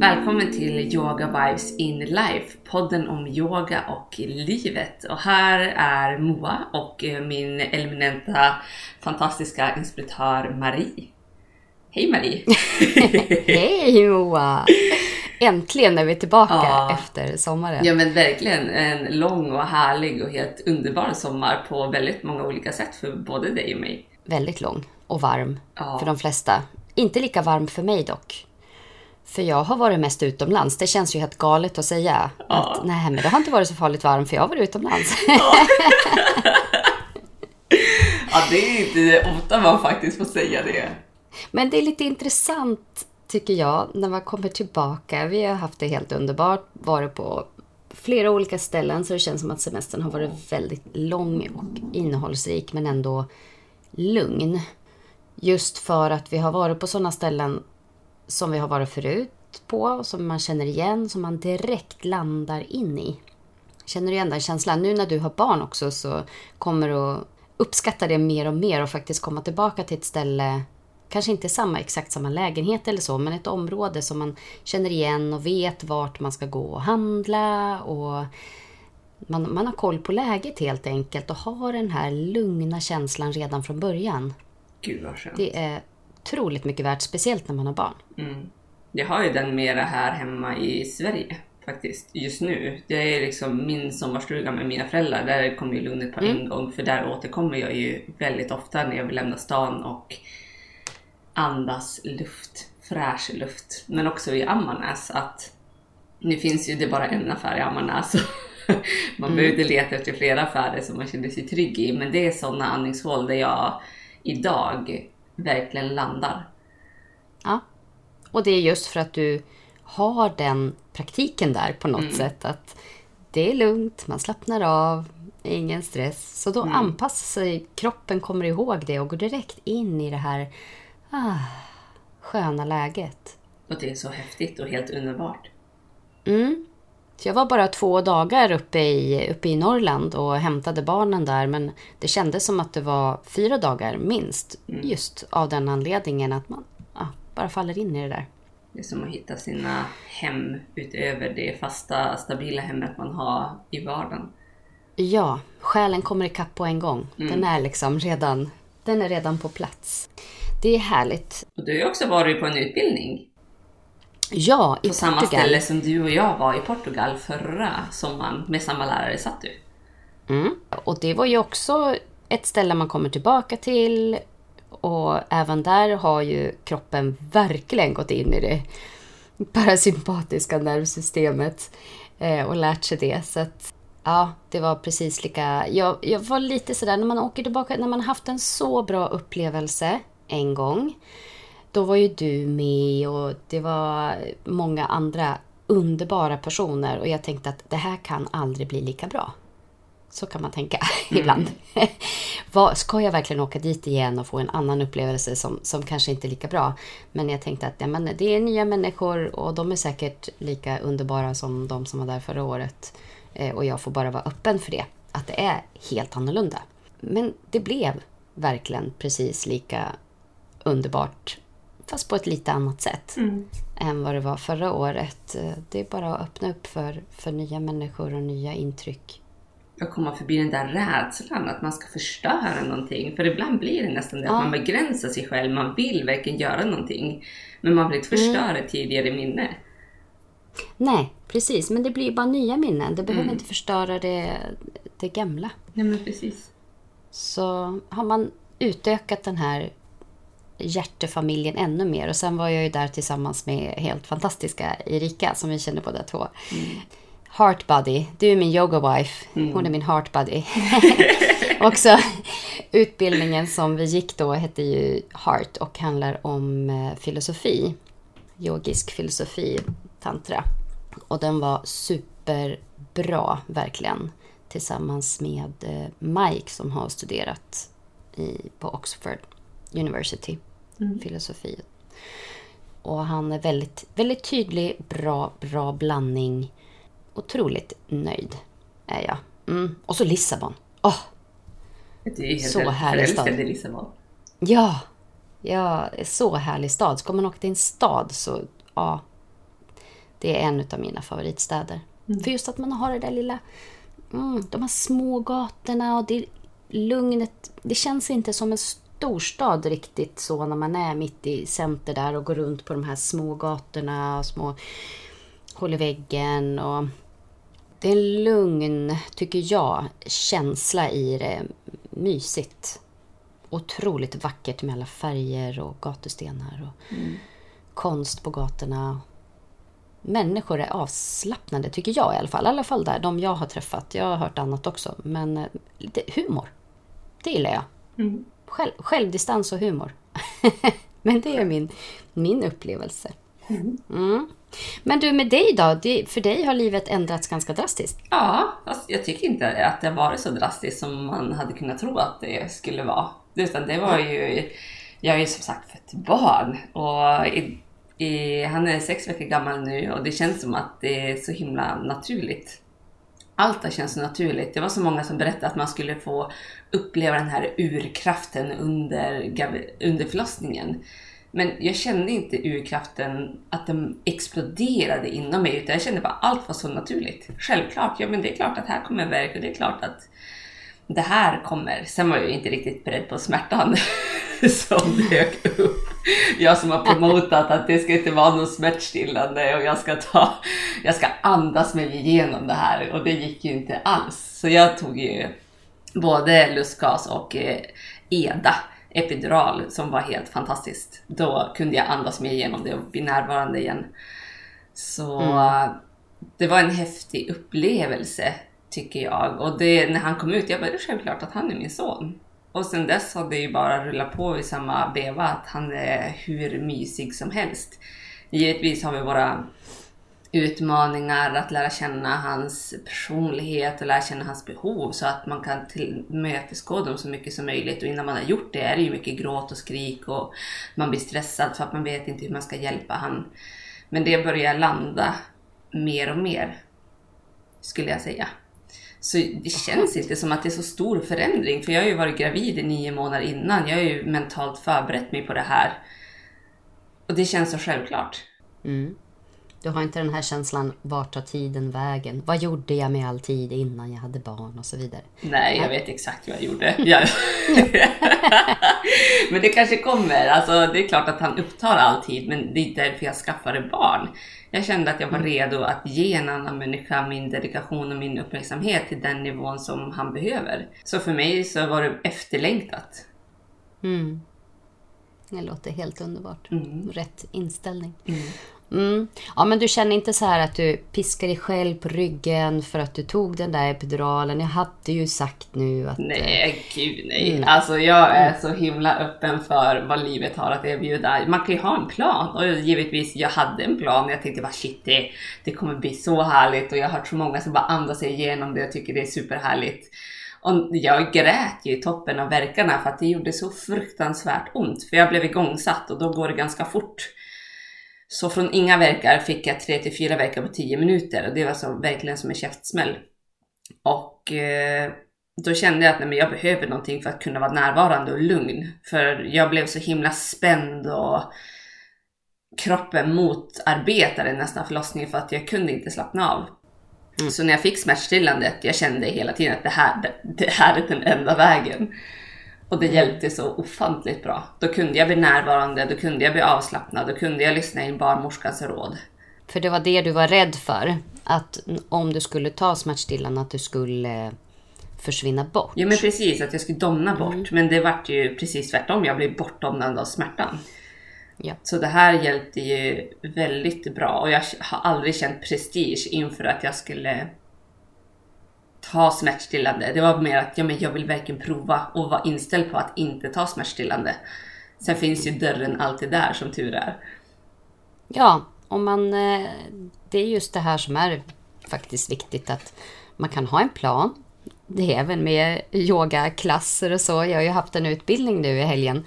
Välkommen till Yoga Vibes in Life, podden om yoga och livet. Och här är Moa och min eminenta, fantastiska inspiratör Marie. Hej Marie! Hej Moa! Äntligen är vi tillbaka ja. efter sommaren. Ja men verkligen en lång och härlig och helt underbar sommar på väldigt många olika sätt för både dig och mig. Väldigt lång och varm ja. för de flesta. Inte lika varm för mig dock. För jag har varit mest utomlands. Det känns ju helt galet att säga. Ja. Att, nej, men det har inte varit så farligt varmt för jag har varit utomlands. Ja, ja det är inte ofta man faktiskt får säga det. Men det är lite intressant tycker jag när man kommer tillbaka. Vi har haft det helt underbart. Varit på flera olika ställen så det känns som att semestern har varit väldigt lång och innehållsrik men ändå lugn. Just för att vi har varit på sådana ställen som vi har varit förut på, som man känner igen, som man direkt landar in i. Känner du igen den känslan? Nu när du har barn också så kommer du att uppskatta det mer och mer och faktiskt komma tillbaka till ett ställe Kanske inte samma, exakt samma lägenhet eller så, men ett område som man känner igen och vet vart man ska gå och handla. Och man, man har koll på läget helt enkelt och har den här lugna känslan redan från början. Gud vad skönt. Det är otroligt mycket värt, speciellt när man har barn. Mm. Jag har ju den mera här hemma i Sverige faktiskt, just nu. Det är liksom min sommarstuga med mina föräldrar. Där kommer ju lugnet på mm. en gång för där återkommer jag ju väldigt ofta när jag vill lämna stan och andas luft, fräsch luft. Men också i Ammarnäs att nu finns ju det bara en affär i Ammarnäs. man mm. behöver inte leta efter flera affärer som man känner sig trygg i. Men det är sådana andningshål där jag idag verkligen landar. Ja, och det är just för att du har den praktiken där på något mm. sätt. Att det är lugnt, man slappnar av, ingen stress. Så då mm. anpassar sig kroppen, kommer ihåg det och går direkt in i det här ah, sköna läget. Och det är så häftigt och helt underbart. Mm. Så jag var bara två dagar uppe i, uppe i Norrland och hämtade barnen där. Men det kändes som att det var fyra dagar minst. Mm. Just av den anledningen att man ah, bara faller in i det där. Det är som att hitta sina hem utöver det fasta, stabila hemmet man har i vardagen. Ja, själen kommer ikapp på en gång. Mm. Den är liksom redan, den är redan på plats. Det är härligt. Och du har ju också varit på en utbildning. Ja, i på Portugal. Samma ställe som du och jag var i Portugal förra sommaren med samma lärare satt du. Mm. Och det var ju också ett ställe man kommer tillbaka till. Och även där har ju kroppen verkligen gått in i det parasympatiska nervsystemet eh, och lärt sig det. Så att, ja, det var precis lika... Jag, jag var lite sådär, när man åker tillbaka, när man haft en så bra upplevelse en gång. Då var ju du med och det var många andra underbara personer och jag tänkte att det här kan aldrig bli lika bra. Så kan man tänka mm. ibland. ska jag verkligen åka dit igen och få en annan upplevelse som, som kanske inte är lika bra? Men jag tänkte att ja, men det är nya människor och de är säkert lika underbara som de som var där förra året. Eh, och jag får bara vara öppen för det, att det är helt annorlunda. Men det blev verkligen precis lika underbart fast på ett lite annat sätt mm. än vad det var förra året. Det är bara att öppna upp för, för nya människor och nya intryck. Och komma förbi den där rädslan att man ska förstöra någonting. För ibland blir det nästan det ja. att man begränsar sig själv. Man vill verkligen göra någonting. Men man vill inte förstöra mm. tidigare minne. Nej, precis. Men det blir bara nya minnen. Det behöver mm. inte förstöra det, det gamla. Nej, men precis. Så har man utökat den här hjärtefamiljen ännu mer. Och sen var jag ju där tillsammans med helt fantastiska Erika som vi känner båda två. Mm. Heart Buddy, du är min yoga wife. Mm. Hon är min heart buddy. Också utbildningen som vi gick då hette ju Heart och handlar om eh, filosofi. Yogisk filosofi, tantra. Och den var superbra, verkligen. Tillsammans med eh, Mike som har studerat i, på Oxford University mm. filosofi. Och han är väldigt, väldigt tydlig, bra, bra blandning. Otroligt nöjd är jag. Mm. Och så Lissabon. Oh, du är helt så härlig stad. i Lissabon. Ja, ja, så härlig stad. Ska man åka till en stad så, ja. Det är en av mina favoritstäder. För just att man har det där lilla... Mm, de här små gatorna och det lugnet. Det känns inte som en storstad riktigt så när man är mitt i center där och går runt på de här små gatorna och små hål i väggen. Och det är en lugn, tycker jag, känsla i det. Mysigt. Otroligt vackert med alla färger och gatustenar och konst på gatorna. Människor är avslappnade, tycker jag i alla fall. I alla fall där, de jag har träffat. Jag har hört annat också. Men eh, det, humor, det gillar jag. Själv, självdistans och humor. Men det är min, min upplevelse. Mm. Men du, med dig då? För dig har livet ändrats ganska drastiskt. Ja, jag tycker inte att det har varit så drastiskt som man hade kunnat tro att det skulle vara. Utan det var ju... Jag är ju som sagt fött barn och i, i, han är sex veckor gammal nu och det känns som att det är så himla naturligt. Allt har känts så naturligt. Det var så många som berättade att man skulle få uppleva den här urkraften under, under förlossningen. Men jag kände inte urkraften att den exploderade inom mig utan jag kände bara att allt var så naturligt. Självklart, ja men det är klart att här kommer verk och det är klart att det här kommer. Sen var jag ju inte riktigt beredd på smärtan som dök upp. Jag som har promotat att det ska inte vara något smärtstillande och jag ska, ta, jag ska andas mig igenom det här och det gick ju inte alls. Så jag tog ju både lustgas och eh, EDA, epidural, som var helt fantastiskt. Då kunde jag andas mig igenom det och bli närvarande igen. Så det var en häftig upplevelse tycker jag. Och det, när han kom ut, jag bara, det är självklart att han är min son. Och sen dess har det ju bara rullat på i samma veva att han är hur mysig som helst. Givetvis har vi våra utmaningar att lära känna hans personlighet och lära känna hans behov så att man kan tillmötesgå dem så mycket som möjligt. Och innan man har gjort det är det ju mycket gråt och skrik och man blir stressad för att man vet inte hur man ska hjälpa han. Men det börjar landa mer och mer, skulle jag säga. Så det känns inte som att det är så stor förändring, för jag har ju varit gravid i nio månader innan. Jag har ju mentalt förberett mig på det här. Och det känns så självklart. Mm. Du har inte den här känslan, vart tar tiden vägen? Vad gjorde jag med all tid innan jag hade barn och så vidare? Nej, jag vet exakt vad jag gjorde. Jag... men det kanske kommer. Alltså, det är klart att han upptar all tid, men det är därför jag skaffade barn. Jag kände att jag var redo att ge en annan människa min dedikation och min uppmärksamhet till den nivån som han behöver. Så för mig så var det efterlängtat. Mm. Det låter helt underbart. Mm. Rätt inställning. Mm. Mm. Ja, men du känner inte så här att du piskar dig själv på ryggen för att du tog den där epiduralen. Jag hade ju sagt nu att... Nej, gud nej. Mm. Alltså jag är så himla öppen för vad livet har att erbjuda. Man kan ju ha en plan och givetvis, jag hade en plan. Jag tänkte bara shit, det, det kommer bli så härligt och jag har hört så många som bara andas sig igenom det och tycker det är superhärligt. Och jag grät ju i toppen av verkarna för att det gjorde så fruktansvärt ont. För jag blev igångsatt och då går det ganska fort. Så från inga verkar fick jag 3 till 4 verkar på 10 minuter och det var så, verkligen som en käftsmäll. Och eh, då kände jag att nej, men jag behöver någonting för att kunna vara närvarande och lugn. För jag blev så himla spänd och kroppen motarbetade nästan förlossningen för att jag kunde inte slappna av. Mm. Så när jag fick smärtstillandet, jag kände hela tiden att det här, det här är den enda vägen. Och det hjälpte så ofantligt bra. Då kunde jag bli närvarande, då kunde jag bli avslappnad, då kunde jag lyssna in barnmorskans råd. För det var det du var rädd för. Att om du skulle ta smärtstillande att du skulle försvinna bort. Ja men precis, att jag skulle domna bort. Men det vart ju precis tvärtom, jag blev bortdomnad av smärtan. Ja. Så det här hjälpte ju väldigt bra och jag har aldrig känt prestige inför att jag skulle ta smärtstillande. Det var mer att ja, men jag vill verkligen prova och vara inställd på att inte ta smärtstillande. Sen finns ju dörren alltid där som tur är. Ja, och man, eh, det är just det här som är faktiskt viktigt att man kan ha en plan. Det är även med yogaklasser och så. Jag har ju haft en utbildning nu i helgen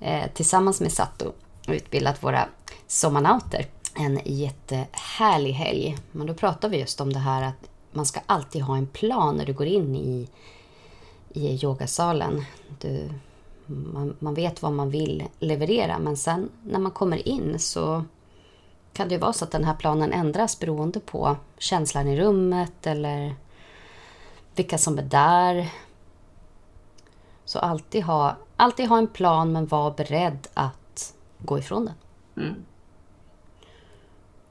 eh, tillsammans med Sato och utbildat våra sommarnauter. En jättehärlig helg. Men då pratar vi just om det här att man ska alltid ha en plan när du går in i, i yogasalen. Du, man, man vet vad man vill leverera men sen när man kommer in så kan det ju vara så att den här planen ändras beroende på känslan i rummet eller vilka som är där. Så alltid ha, alltid ha en plan men var beredd att gå ifrån den. Mm.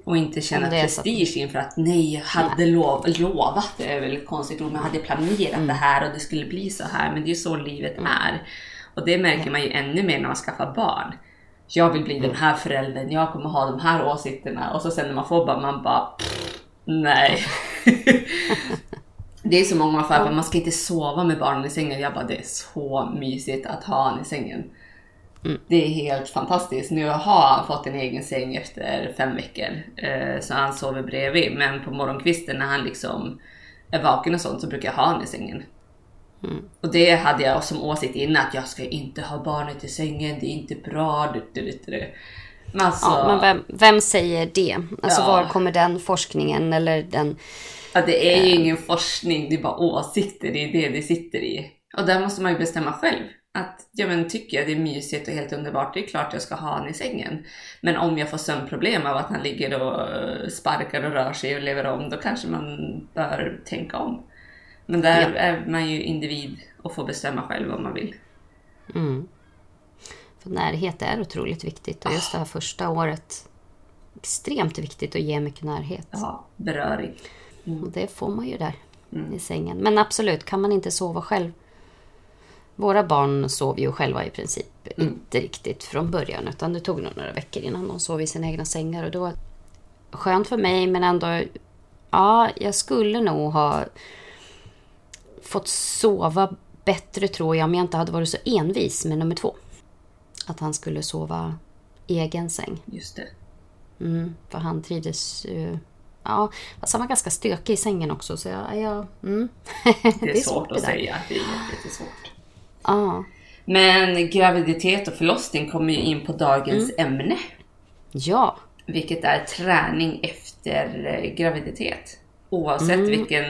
Och inte känna är så att- prestige inför att nej, jag hade lov, lovat, det är väl konstigt men jag hade planerat Mm. det här och det skulle bli så här. Men det är ju så livet är. Och det märker man ju ännu mer när man skaffar barn. Jag vill bli den här föräldern, jag kommer ha de här åsikterna. Och så sen när man får barn, man bara pff, nej. det är så många fall man ska inte sova med barnen i sängen. Jag bara, det är så mysigt att ha han i sängen. Det är helt fantastiskt. Nu har han fått en egen säng efter fem veckor. Eh, så han sover bredvid. Men på morgonkvisten när han liksom är vaken och sånt så brukar jag ha honom i sängen. Och det hade jag som åsikt innan att jag ska inte ha barnet i sängen, det är inte bra. Du, du, du, du. Men alltså, Ja, men vem, vem säger det? Alltså Ja. var kommer den forskningen eller den... ja, det är ju ingen forskning, det är bara åsikter, det är det det sitter i. Och där måste man ju bestämma själv. Att ja, men tycker jag det är mysigt och helt underbart, det är klart jag ska ha honom i sängen. Men om jag får sömnproblem av att han ligger och eh, sparkar och rör sig och lever om, då kanske man bör tänka om. Men där Ja. är man ju individ och får bestämma själv vad man vill. Mm. För närhet är otroligt viktigt och just det här första året extremt viktigt att ge mycket närhet. Ja, beröring. Och det får man ju där i sängen. Men absolut, kan man inte sova själv. Våra barn sov ju själva i princip inte riktigt från början. Utan det tog nog några veckor innan de sov i sina egna sängar. Och då var det skönt för mig men ändå... Ja, jag skulle nog ha fått sova bättre tror jag om jag inte hade varit så envis med nummer två. Att han skulle sova i egen säng. Just det. Mm, för han trivdes ju... Ja, fast han var ganska stökig i sängen också. Så jag, ja, mm. Det är, svårt det att där. säga. Det är jätte- jättesvårt. Ja, Men graviditet och förlossning kommer ju in på dagens ämne. ja, Vilket är träning efter eh, graviditet. Oavsett vilken,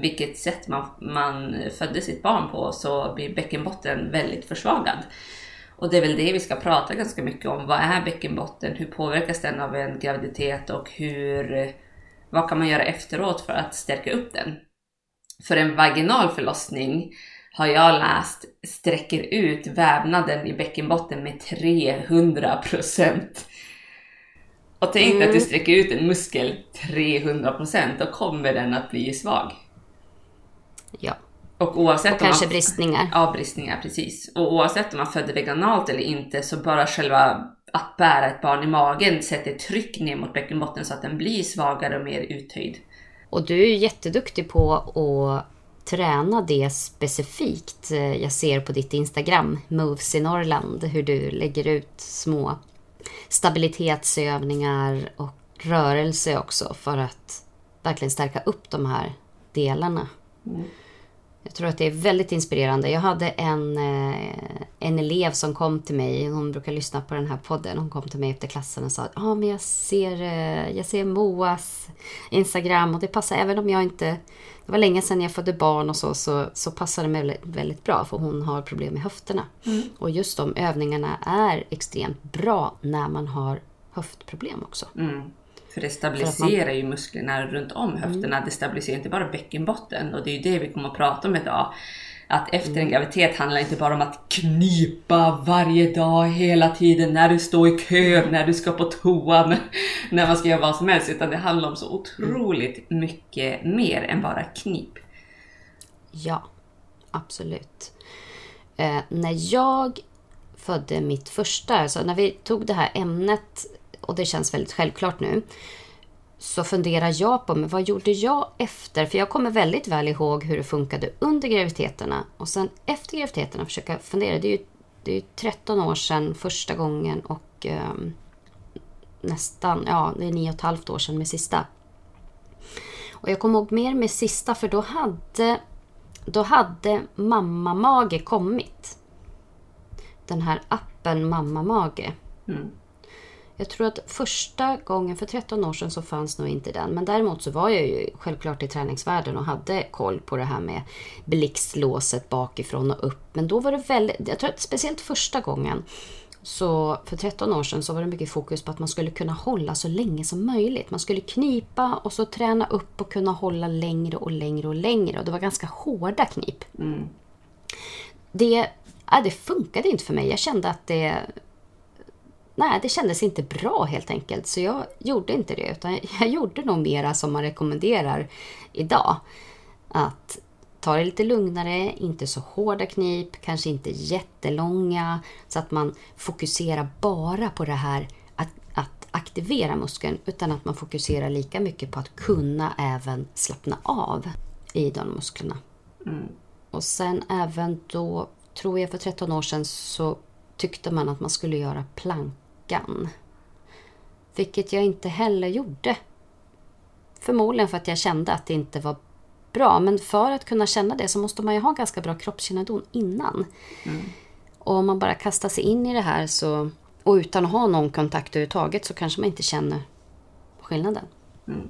vilket sätt man, man födde sitt barn på så blir bäckenbotten väldigt försvagad. Och det är väl det vi ska prata ganska mycket om. Vad är bäckenbotten? Hur påverkas den av en graviditet? Och hur, vad kan man göra efteråt för att stärka upp den? För en vaginal förlossning har jag läst sträcker ut vävnaden i bäckenbotten med 300 procent. Och tänk dig att du sträcker ut en muskel 300 procent, då kommer den att bli svag. ja. Och oavsett Och om kanske man... bristningar. Ja, bristningar, precis. Och oavsett om man födde vaginalt eller inte så bara själva att bära ett barn i magen sätter tryck ner mot bäckenbotten så att den blir svagare och mer uttöjd. Och du är ju jätteduktig på att träna det specifikt. Eh, jag ser på ditt Instagram, Moves i Norrland, hur du lägger ut små stabilitetsövningar och rörelse också för att verkligen stärka upp de här delarna. Mm. Jag tror att det är väldigt inspirerande. Jag hade en, eh, en elev som kom till mig, hon brukar lyssna på den här podden, hon kom till mig efter klassen och sa ja ah, men jag ser, eh, jag ser Moas Instagram och det passar även om jag inte, det var länge sedan jag födde barn och så, så, så passar det mig väldigt, väldigt bra för hon har problem med höfterna. Och just de övningarna är extremt bra när man har höftproblem också. Mm. För det stabiliserar ju musklerna runt om Mm. höfterna. Det stabiliserar inte bara bäckenbotten och det är ju det vi kommer att prata om idag. Att efter Mm. en graviditet handlar inte bara om att knipa varje dag, hela tiden, när du står i kö, när du ska på toan, när man ska göra vad som helst. Utan det handlar om så otroligt mycket mer än bara knip. Ja, absolut. Eh, när jag födde mitt första, alltså när vi tog det här ämnet och det känns väldigt självklart nu, så funderar jag på men vad gjorde jag efter? För jag kommer väldigt väl ihåg hur det funkade under graviditeterna och sen efter graviditeterna försöka fundera. Det är ju, det är ju 13 år sedan första gången och eh, nästan, ja det är nio och ett halvt år sedan med sista. Och jag kommer ihåg mer med sista för då hade, då hade Mamma Mage kommit. Den här appen Mamma Mage. Mm. Jag tror att första gången, för 13 år sedan, så fanns nog inte den. Men däremot så var jag ju självklart i träningsvärlden och hade koll på det här med blixtlåset bakifrån och upp. Men då var det väldigt, jag tror att speciellt första gången Så för 13 år sedan så var det mycket fokus på att man skulle kunna hålla så länge som möjligt. Man skulle knipa och så träna upp och kunna hålla längre och längre och längre. Och det var ganska hårda knip. Mm. Det, ja, det funkade inte för mig. Jag kände att det... Nej, det kändes inte bra helt enkelt. Så jag gjorde inte det. Utan jag gjorde nog mera som man rekommenderar idag. Att ta det lite lugnare, inte så hårda knip, kanske inte jättelånga. Så att man fokuserar bara på det här att, att aktivera muskeln. Utan att man fokuserar lika mycket på att kunna även slappna av i de musklerna. Mm. Och sen även då, tror jag för 13 år sedan, så tyckte man att man skulle göra plankan. Vilket jag inte heller gjorde. Förmodligen för att jag kände att det inte var bra. Men för att kunna känna det så måste man ju ha ganska bra kroppskännedom innan. Och om man bara kastar sig in i det här så, och utan att ha någon kontakt överhuvudtaget så kanske man inte känner skillnaden. Mm.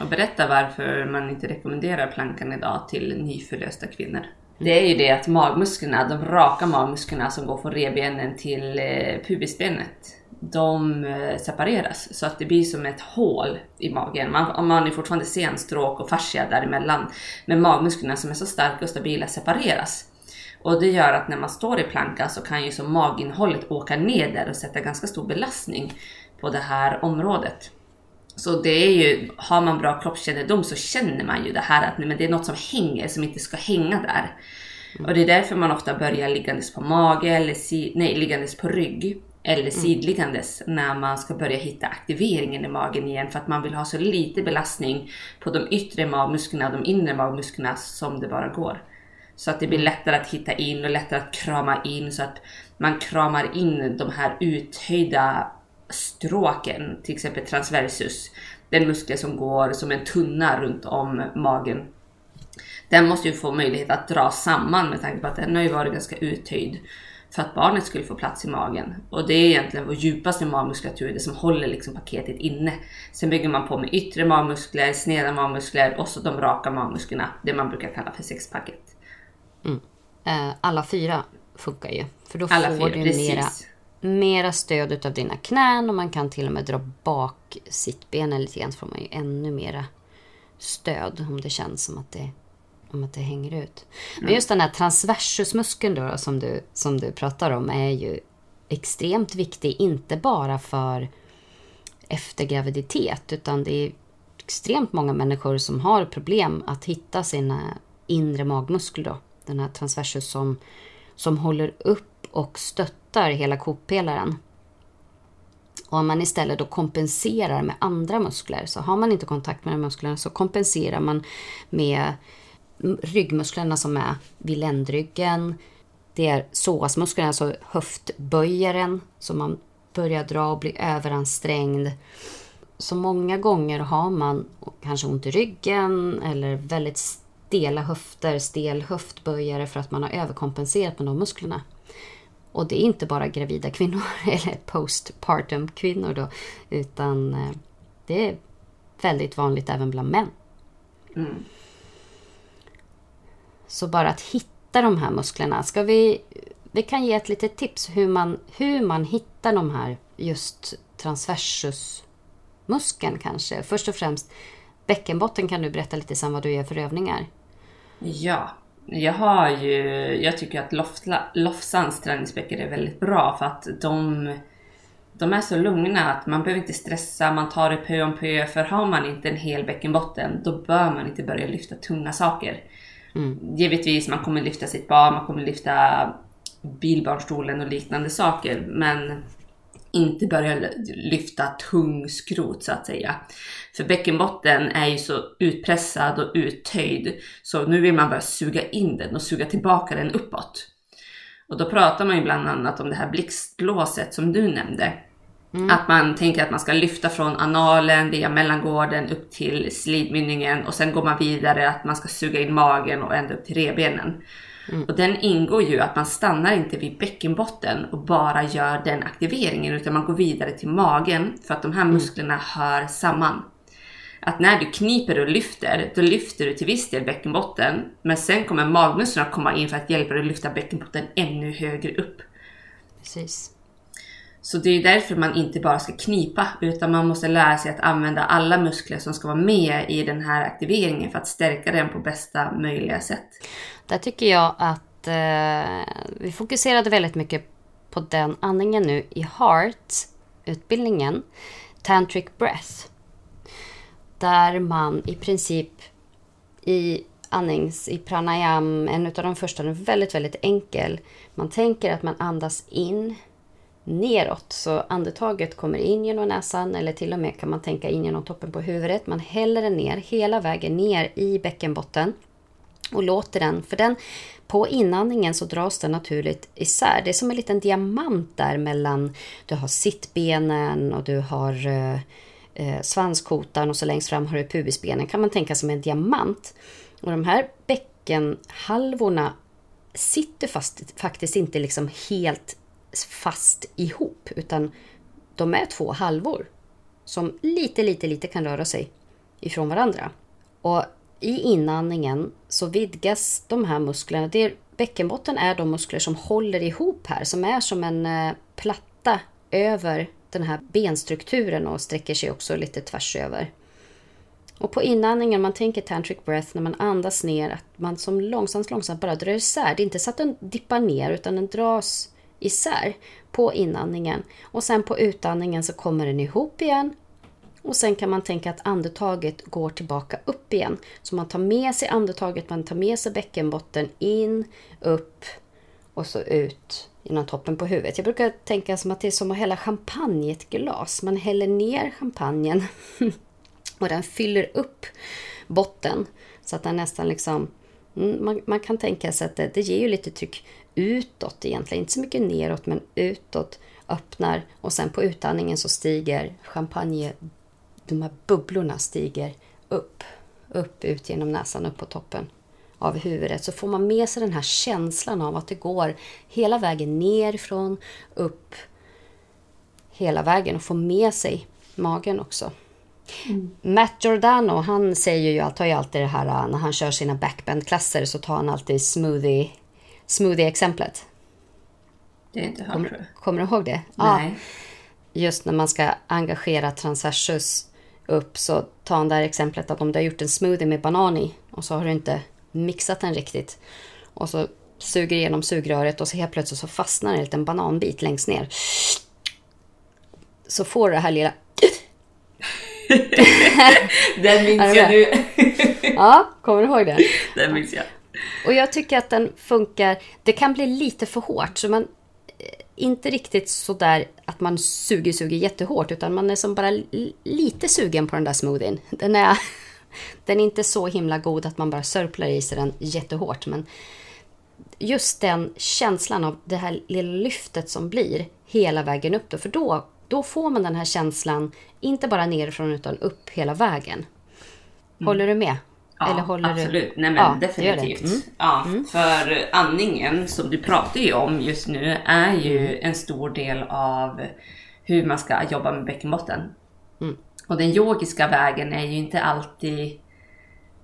Och berätta varför man inte rekommenderar plankan idag till nyförlösta kvinnor. Det är ju det att magmusklerna, de raka magmusklerna som går från revbenen till eh, pubisbenet, de eh, separeras så att det blir som ett hål i magen. Man, man är fortfarande senstråk och fascia däremellan. Men magmusklerna som är så starka och stabila separeras. Och det gör att när man står i planka så kan ju så maginnehållet åka ner där och sätta ganska stor belastning på det här området. Så det är ju, har man bra kroppskännedom så känner man ju det här att nej, men det är något som hänger som inte ska hänga där. Och det är därför man ofta börjar liggandes på mage eller si, nej, liggandes på rygg eller sidliggandes när man ska börja hitta aktiveringen i magen igen för att man vill ha så lite belastning på de yttre magmusklerna, de inre magmusklerna som det bara går. Så att det blir lättare att hitta in och lättare att krama in så att man kramar in de här uthöjda stråken, till exempel transversus, den muskel som går som en tunna runt om magen. Den måste ju få möjlighet att dra samman med tanke på att den har ju varit ganska uthöjd för att barnet skulle få plats i magen. Och det är egentligen vår djupaste magmuskulatur, det som håller liksom paketet inne. Sen bygger man på med yttre magmuskler, sneda magmuskler och så de raka magmusklerna, det man brukar kalla för sexpacket. Eh, Alla fyra funkar ju. För då Alla får fyra, du precis. mera, mera stöd utav dina knän och man kan till och med dra bak sittbenen lite grann så får man ju ännu mera stöd om det känns som att det, om att det hänger ut. Men just den här transversusmuskeln då, som, du, som du pratar om är ju extremt viktig, inte bara för efter graviditet utan det är extremt många människor som har problem att hitta sina inre magmuskler då. Den här transversus som, som håller upp och stöttar hela kotpelaren. Och om man istället då kompenserar med andra muskler, så har man inte kontakt med de musklerna så kompenserar man med ryggmusklerna som är vid ländryggen. Det är psoasmusklerna, alltså höftböjaren, som man börjar dra och blir överansträngd. Så många gånger har man kanske ont i ryggen eller väldigt stela höfter, stel höftböjare för att man har överkompenserat med de musklerna. Och det är inte bara gravida kvinnor eller postpartum kvinnor då, utan eh, det är väldigt vanligt även bland män. Mm. Så bara att hitta de här musklerna. Ska vi, vi kan ge ett litet tips hur man, hur man hittar de här just transversusmuskeln kanske. Först och främst bäckenbotten kan du berätta lite sen vad du gör för övningar. Ja, jag har ju, jag tycker att Lofsans träningsböcker är väldigt bra för att de, de är så lugna att man behöver inte stressa, man tar det pö om pö. För har man inte en hel bäckenbotten, då bör man inte börja lyfta tunga saker. Mm. Givetvis, man kommer lyfta sitt barn, man kommer lyfta bilbarnstolen och liknande saker, men inte börja lyfta tung skrot så att säga. För bäckenbotten är ju så utpressad och uttöjd så nu vill man bara suga in den och suga tillbaka den uppåt. Och då pratar man ju bland annat om det här blixtlåset som du nämnde. Att man tänker att man ska lyfta från analen via mellangården upp till slidmynningen och sen går man vidare att man ska suga in magen och ända upp till revbenen. Och den ingår ju att man stannar inte vid bäckenbotten och bara gör den aktiveringen utan man går vidare till magen för att de här musklerna hör samman. Att när du kniper och lyfter, då lyfter du till viss del bäckenbotten men sen kommer magmusklerna komma in för att hjälpa dig att lyfta bäckenbotten ännu högre upp. Precis. Så det är därför man inte bara ska knipa utan man måste lära sig att använda alla muskler som ska vara med i den här aktiveringen för att stärka den på bästa möjliga sätt. Där tycker jag att eh, vi fokuserade väldigt mycket på den andningen nu i HEART-utbildningen, Tantric Breath. Där man i princip i andnings, i pranayam, en av de första, den är väldigt, väldigt enkel. Man tänker att man andas in neråt. Så andetaget kommer in genom näsan eller till och med kan man tänka in genom toppen på huvudet. Man häller den ner hela vägen ner i bäckenbotten och låter den, för den på inandningen så dras den naturligt isär. Det är som en liten diamant där mellan, du har sittbenen och du har eh, eh svanskotan och så längst fram har du pubisbenen. kan man tänka som en diamant. Och de här bäckenhalvorna sitter fast, faktiskt inte liksom helt fast ihop, utan de är två halvor som lite, lite, lite kan röra sig ifrån varandra. Och i inandningen så vidgas de här musklerna. Det är, bäckenbotten är de muskler som håller ihop här, som är som en eh, platta över den här benstrukturen och sträcker sig också lite tvärs över. Och på inandningen, man tänker tantric breath, när man andas ner, att man som långsamt, långsamt bara drar isär. Det är inte så att den dippar ner, utan den dras isär på inandningen. Och sen på utandningen så kommer den ihop igen. Och sen kan man tänka att andetaget går tillbaka upp igen. Så man tar med sig andetaget, man tar med sig bäckenbotten in, upp och så ut genom toppen på huvudet. Jag brukar tänka som att det är som att hälla champagne i ett glas. Man häller ner champagnen och den fyller upp botten så att den nästan liksom mm, man, man, kan tänka sig att det, det ger ju lite tryck utåt egentligen. Inte så mycket neråt men utåt öppnar och sen på utandningen så stiger champagne, de här bubblorna stiger upp, upp ut genom näsan upp på toppen av huvudet så får man med sig den här känslan av att det går hela vägen nerifrån, upp, hela vägen och får med sig magen också. Mm. Matt Giordano, han säger ju, tar ju alltid det här när han kör sina backbend-klasser så tar han alltid smoothie smoothie-exemplet. Det är inte hört, kommer, kommer du ihåg det? Nej. Ja, just när man ska engagera transversus upp så ta det där exemplet att om du har gjort en smoothie med banan i och så har du inte mixat den riktigt och så suger igenom sugröret och så helt plötsligt så fastnar en liten bananbit längst ner. Så får du det här lilla... Den minns jag nu. ja, kommer du ihåg det? Den minns jag. Och jag tycker att den funkar. Det kan bli lite för hårt. Så man eh, inte riktigt så där att man suger, suger jättehårt. Utan man är som bara lite sugen på den där smoothien. Den är, den är inte så himla god att man bara sörplar i sig den jättehårt. Men just den känslan av det här lilla lyftet som blir hela vägen upp. Då, för då, då får man den här känslan, inte bara nerifrån utan upp hela vägen. Mm. Håller du med? Ja, Eller håller absolut. Du... Nej men ja, definitivt. Mm. Ja, mm. För andningen som du pratar ju om just nu är ju en stor del av hur man ska jobba med bäckenbotten. Mm. Och den yogiska vägen är ju inte alltid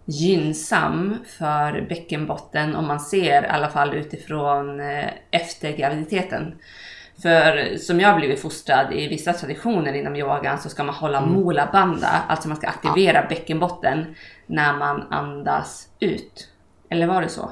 gynnsam för bäckenbotten om man ser i alla fall utifrån eh, efter graviditeten. För som jag har blivit fostrad i vissa traditioner inom yogan så ska man hålla mm. mula banda, alltså man ska aktivera ja. bäckenbotten när man andas ut. Eller var det så?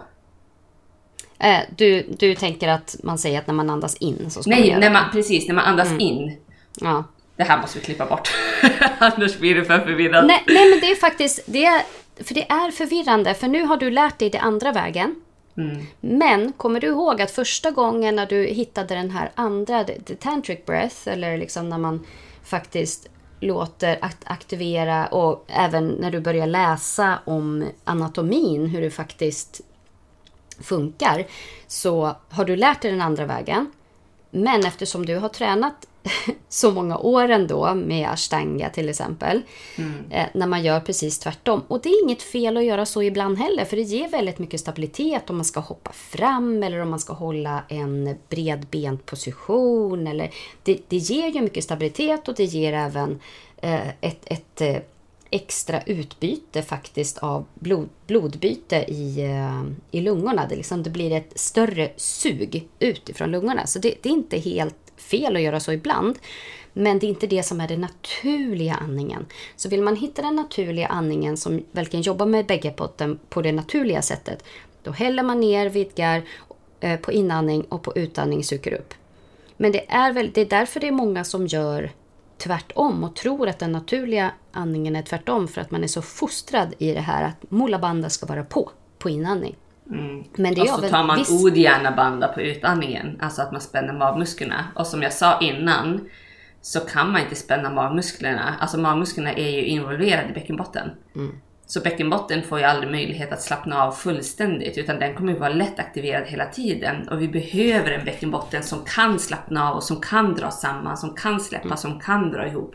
Eh, du, du tänker att man säger att när man andas in så ska Nej, man när man, precis, när man andas mm. in. Ja. Det här måste vi klippa bort. Annars blir det för förvirrande. Nej, nej, men det är faktiskt, det är, för det är förvirrande. För nu har du lärt dig det andra vägen. Mm. Men kommer du ihåg att första gången när du hittade den här andra, the tantric breath, eller liksom när man faktiskt låter aktivera och även när du börjar läsa om anatomin, hur det faktiskt funkar, så har du lärt dig den andra vägen. Men eftersom du har tränat så många år ändå med ashtanga till exempel. Mm. Eh, när man gör precis tvärtom. Och det är inget fel att göra så ibland heller för det ger väldigt mycket stabilitet om man ska hoppa fram eller om man ska hålla en bredbent position. Eller, det, det ger ju mycket stabilitet och det ger även eh, ett, ett eh, extra utbyte faktiskt av blod, blodbyte i, eh, i lungorna. Det, liksom, det blir ett större sug utifrån lungorna. Så det, det är inte helt fel att göra så ibland. Men det är inte det som är den naturliga andningen. Så vill man hitta den naturliga andningen som verkligen jobbar med bägge potten på det naturliga sättet. Då häller man ner, vidgar eh, på inandning och på utandning suger upp. Men det är, väl, det är därför det är många som gör tvärtom och tror att den naturliga andningen är tvärtom för att man är så fostrad i det här att mullabanda ska vara på, på inandning. Mm. Men det och så tar man viss... ogärna banda på utandningen, alltså att man spänner magmusklerna. Och som jag sa innan så kan man inte spänna magmusklerna. Alltså magmusklerna är ju involverade i bäckenbotten. Mm. Så bäckenbotten får ju aldrig möjlighet att slappna av fullständigt utan den kommer ju vara lätt aktiverad hela tiden. Och vi behöver en bäckenbotten som kan slappna av och som kan dra samman, som kan släppa, mm. som kan dra ihop.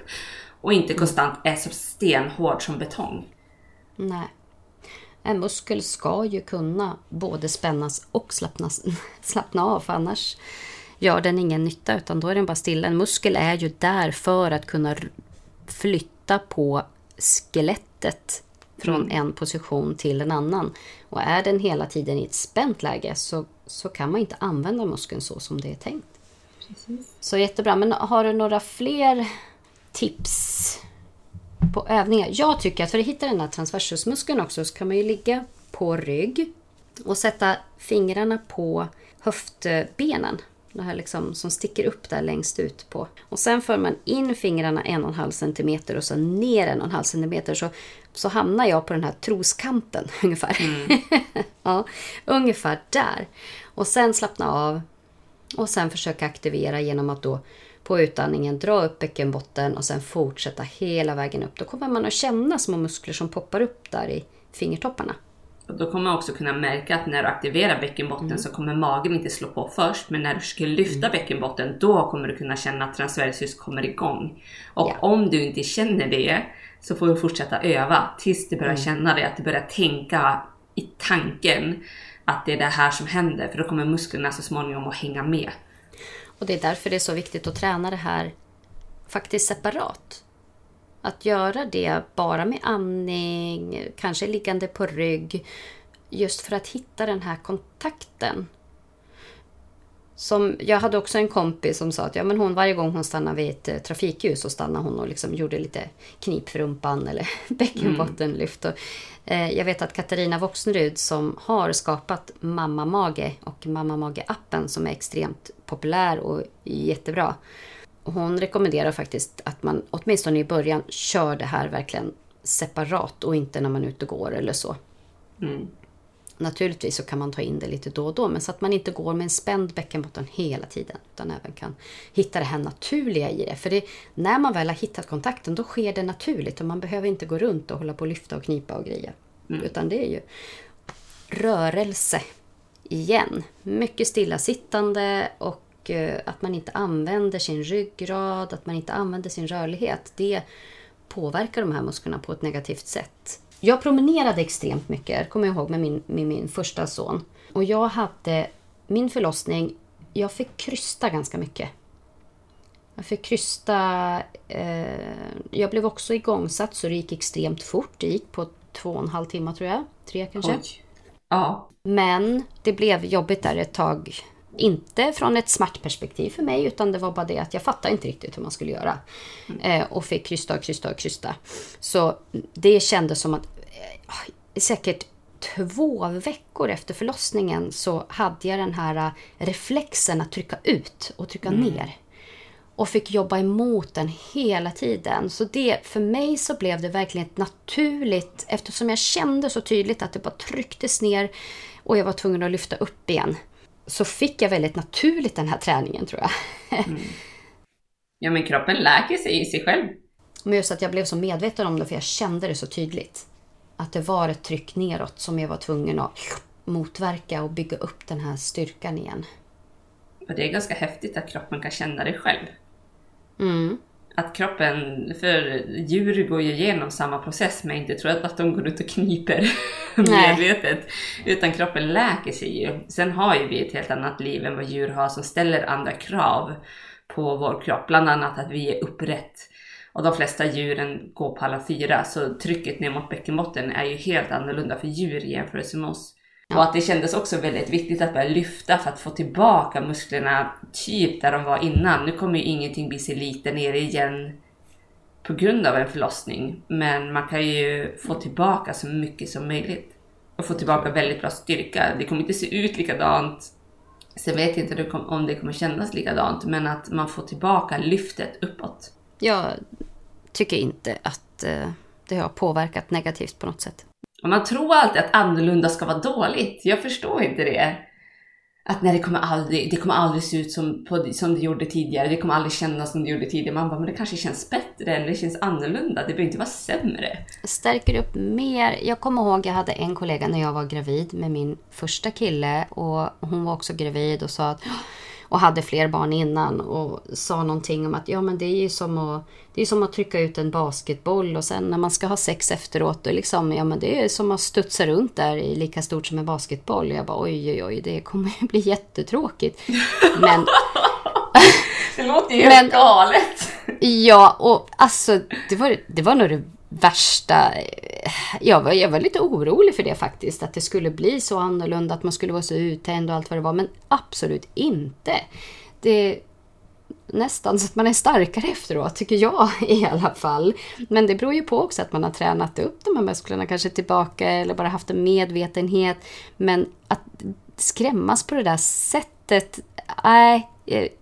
Och inte mm. konstant är så stenhård som betong. Nej. En muskel ska ju kunna både spännas och slappnas, slappna av för annars gör den ingen nytta utan då är den bara stilla. En muskel är ju där för att kunna flytta på skelettet från mm. en position till en annan. Och är den hela tiden i ett spänt läge så, så kan man inte använda muskeln så som det är tänkt. Precis. Så jättebra. Men har du några fler tips på övningar? Jag tycker att för att hitta den här transversusmuskeln också så kan man ju ligga på rygg och sätta fingrarna på höftbenen det här liksom som sticker upp där längst ut på. Och sen för man in fingrarna en och en halv centimeter och så ner en och en halv centimeter så, så hamnar jag på den här troskanten ungefär. Mm. ja, ungefär där. Och sen slappna av och sen försöka aktivera genom att då på utandningen dra upp bäckenbotten och sen fortsätta hela vägen upp. Då kommer man att känna små muskler som poppar upp där i fingertopparna. Och då kommer man också kunna märka att när du aktiverar bäckenbotten mm. så kommer magen inte slå på först. Men när du ska lyfta mm. bäckenbotten då kommer du kunna känna att transversus kommer igång. Och ja. om du inte känner det så får du fortsätta öva tills du börjar mm. känna det. Att du börjar tänka i tanken att det är det här som händer. För då kommer musklerna så småningom att hänga med. Och det är därför det är så viktigt att träna det här faktiskt separat. Att göra det bara med andning, kanske liggande på rygg. Just för att hitta den här kontakten. Som, jag hade också en kompis som sa att ja, men hon, varje gång hon stannade vid ett eh, trafikljus så stannade hon och liksom gjorde lite knip för rumpan eller bäckenbottenlyft. Mm. eh, jag vet att Katarina Voxnerud som har skapat Mamma Mage och Mamma Mage-appen som är extremt populär och jättebra hon rekommenderar faktiskt att man åtminstone i början kör det här verkligen separat och inte när man är ute och går eller så. Mm. Naturligtvis så kan man ta in det lite då och då men så att man inte går med en spänd bäckenbotten hela tiden utan även kan hitta det här naturliga i det. För det, när man väl har hittat kontakten då sker det naturligt och man behöver inte gå runt och hålla på och lyfta och knipa och greja. Mm. Utan det är ju rörelse igen. Mycket stillasittande och Eh, att man inte använder sin ryggrad, att man inte använder sin rörlighet. Det påverkar de här musklerna på ett negativt sätt. Jag promenerade extremt mycket, kommer jag ihåg, med min, med min första son. Och jag hade min förlossning, jag fick krysta ganska mycket. Jag fick krysta... Eh, jag blev också igångsatt så det gick extremt fort. Det gick på två och en halv timme tror jag. Tre kanske. Oj. Ja. Men det blev jobbigt där ett tag inte från ett smärtperspektiv för mig utan det var bara det att jag fattade inte riktigt hur man skulle göra. Mm. Eh, och fick krysta och krysta och krysta. Så det kändes som att eh, säkert två veckor efter förlossningen så hade jag den här eh, reflexen att trycka ut och trycka mm. ner. Och fick jobba emot den hela tiden. Så det, för mig så blev det verkligen ett naturligt, eftersom jag kände så tydligt att det bara trycktes ner och jag var tvungen att lyfta upp igen så fick jag väldigt naturligt den här träningen tror jag. Mm. Ja men kroppen läker sig i sig själv. Men just att jag blev så medveten om det för jag kände det så tydligt. Att det var ett tryck neråt som jag var tvungen att motverka och bygga upp den här styrkan igen. Och det är ganska häftigt att kroppen kan känna det själv. Mm att kroppen, för djur går ju igenom samma process men inte tror att de går ut och kniper medvetet. Utan kroppen läker sig ju. Sen har ju vi ett helt annat liv än vad djur har som ställer andra krav på vår kropp. Bland annat att vi är upprätt. Och de flesta djuren går på alla fyra så trycket ner mot bäckenbotten är ju helt annorlunda för djur i jämförelse med oss. Och att det kändes också väldigt viktigt att börja lyfta för att få tillbaka musklerna typ där de var innan. Nu kommer ju ingenting bli sig lite ner igen på grund av en förlossning. Men man kan ju få tillbaka så mycket som möjligt. Och få tillbaka väldigt bra styrka. Det kommer inte se ut likadant. Sen vet jag inte om det kommer kännas likadant. Men att man får tillbaka lyftet uppåt. Jag tycker inte att eh, det har påverkat negativt på något sätt. Och man tror alltid att annorlunda ska vara dåligt. Jag förstår inte det. Att nej, det kommer aldrig, det kommer aldrig se ut som, på, som det gjorde tidigare. Det kommer aldrig kännas som det gjorde tidigare. Man bara, men det kanske känns bättre eller det känns annorlunda. Det behöver inte vara sämre. Stärker upp mer. Jag kommer ihåg, jag hade en kollega när jag var gravid med min första kille och hon var också gravid och sa att och hade fler barn innan och sa någonting om att ja men det är ju som att, det är som att trycka ut en basketboll och sen när man ska ha sex efteråt då liksom, ja men det är som att studsa runt där i lika stort som en basketboll. Jag bara oj oj oj, det kommer ju bli jättetråkigt. Men... det låter ju helt galet. Ja, och alltså det var, det var nog det värsta... Jag var, jag var lite orolig för det faktiskt. Att det skulle bli så annorlunda, att man skulle vara så uttänd och allt vad det var. Men absolut inte. Det är nästan så att man är starkare efteråt, tycker jag i alla fall. Men det beror ju på också att man har tränat upp de här musklerna kanske tillbaka eller bara haft en medvetenhet. Men att skrämmas på det där sättet, nej,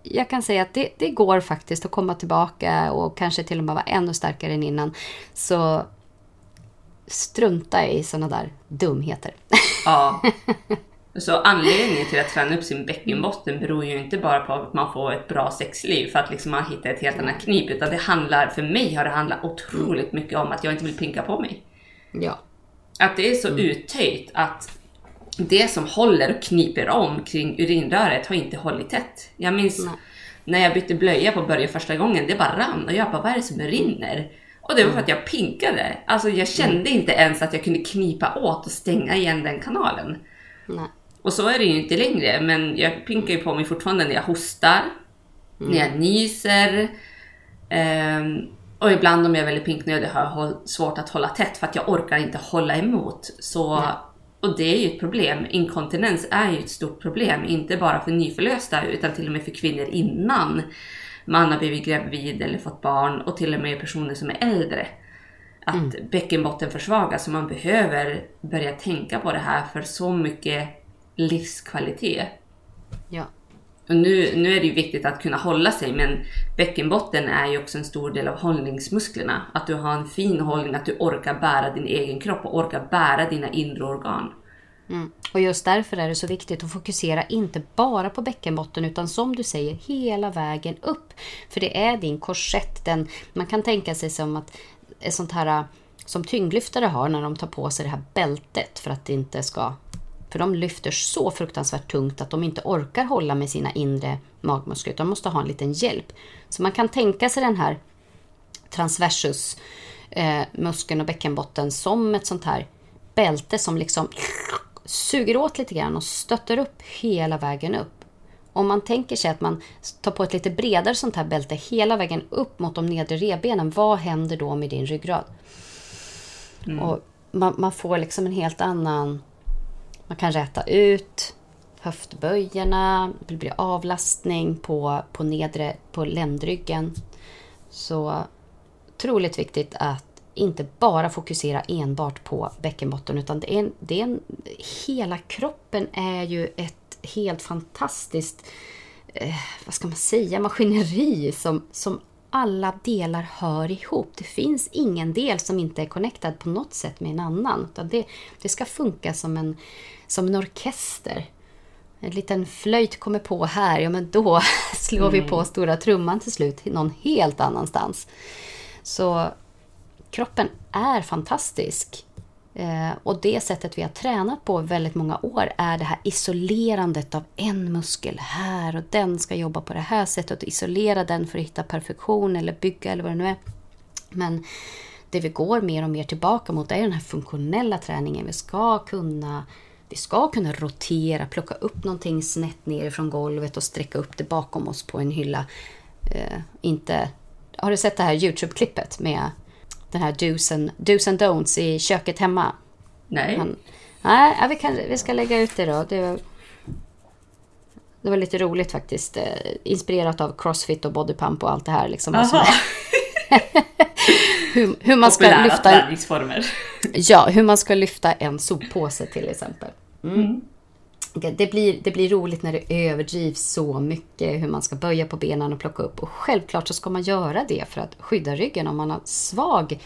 jag kan säga att det, det, går faktiskt att komma tillbaka och kanske till och med vara ännu starkare än innan. Så strunta i sådana där dumheter. Ja. Så anledningen till att träna upp sin bäckenbotten beror ju inte bara på att man får ett bra sexliv för att liksom man hittar ett helt annat knip. Utan det handlar, för mig har det handlat otroligt mycket om att jag inte vill pinka på mig. Ja. Att det är så mm. uttöjt att det som håller och kniper om kring urinröret har inte hållit tätt. Jag minns Nej. när jag bytte blöja på Börje första gången, det bara rann och jag bara, vad är det som rinner? Och det var för att jag pinkade. Alltså jag kände inte ens att jag kunde knipa åt och stänga igen den kanalen. Nej. Och så är det ju inte längre, men jag pinkar ju på mig fortfarande när jag hostar, mm. när jag nyser. Um, och ibland om jag är väldigt pinknödig har jag svårt att hålla tätt för att jag orkar inte hålla emot. Så Nej. Och det är ju ett problem. Inkontinens är ju ett stort problem, inte bara för nyförlösta utan till och med för kvinnor innan man har blivit gravid eller fått barn och till och med personer som är äldre. Att mm. bäckenbotten försvagas så man behöver börja tänka på det här för så mycket livskvalitet. Ja. Och nu, nu är det ju viktigt att kunna hålla sig men bäckenbotten är ju också en stor del av hållningsmusklerna. Att du har en fin hållning, att du orkar bära din egen kropp och orkar bära dina inre organ. Mm. Och just därför är det så viktigt att fokusera inte bara på bäckenbotten utan som du säger hela vägen upp. För det är din korsett. Den, man kan tänka sig som att ett sånt här eh, som tyngdlyftare har när de tar på sig det här bältet för att det inte ska för de lyfter så fruktansvärt tungt att de inte orkar hålla med sina inre magmuskler. De måste ha en liten hjälp. Så man kan tänka sig den här transversus eh, muskeln och bäckenbotten som ett sånt här bälte som liksom suger åt lite grann och stöttar upp hela vägen upp. Om man tänker sig att man tar på ett lite bredare sånt här bälte hela vägen upp mot de nedre revbenen, vad händer då med din ryggrad? Mm. Och man, man, får liksom en helt annan man kan räta ut höftböjarna, det blir avlastning på, på nedre, på ländryggen. Så otroligt viktigt att inte bara fokusera enbart på bäckenbotten utan det är, det är en, hela kroppen är ju ett helt fantastiskt eh, vad ska man säga, maskineri som, som alla delar hör ihop. Det finns ingen del som inte är connectad på något sätt med en annan. Det, det ska funka som en, som en orkester. En liten flöjt kommer på här, ja men då slår mm. vi på stora trumman till slut någon helt annanstans. Så kroppen är fantastisk. Eh, och det sättet vi har tränat på väldigt många år är det här isolerandet av en muskel här och den ska jobba på det här sättet och isolera den för att hitta perfektion eller bygga eller vad det nu är. Men det vi går mer och mer tillbaka mot är den här funktionella träningen. Vi ska kunna vi ska kunna rotera, plocka upp någonting snett ner från golvet och sträcka upp det bakom oss på en hylla. Eh, inte... Har du sett det här Youtube-klippet med den här do's and, do's and don'ts i köket hemma? Nej. Han, Nej, vi, kan, vi ska lägga ut det då. Det var, det var lite roligt faktiskt. Eh, Inspirerat av crossfit och bodypump och allt det här. Liksom, hur, hur man ska Populära lyfta... träningsformer. Ja, hur man ska lyfta en soppåse till exempel. Mm. Det, blir, det blir roligt när det överdrivs så mycket hur man ska böja på benen och plocka upp. Och självklart så ska man göra det för att skydda ryggen om man har svag...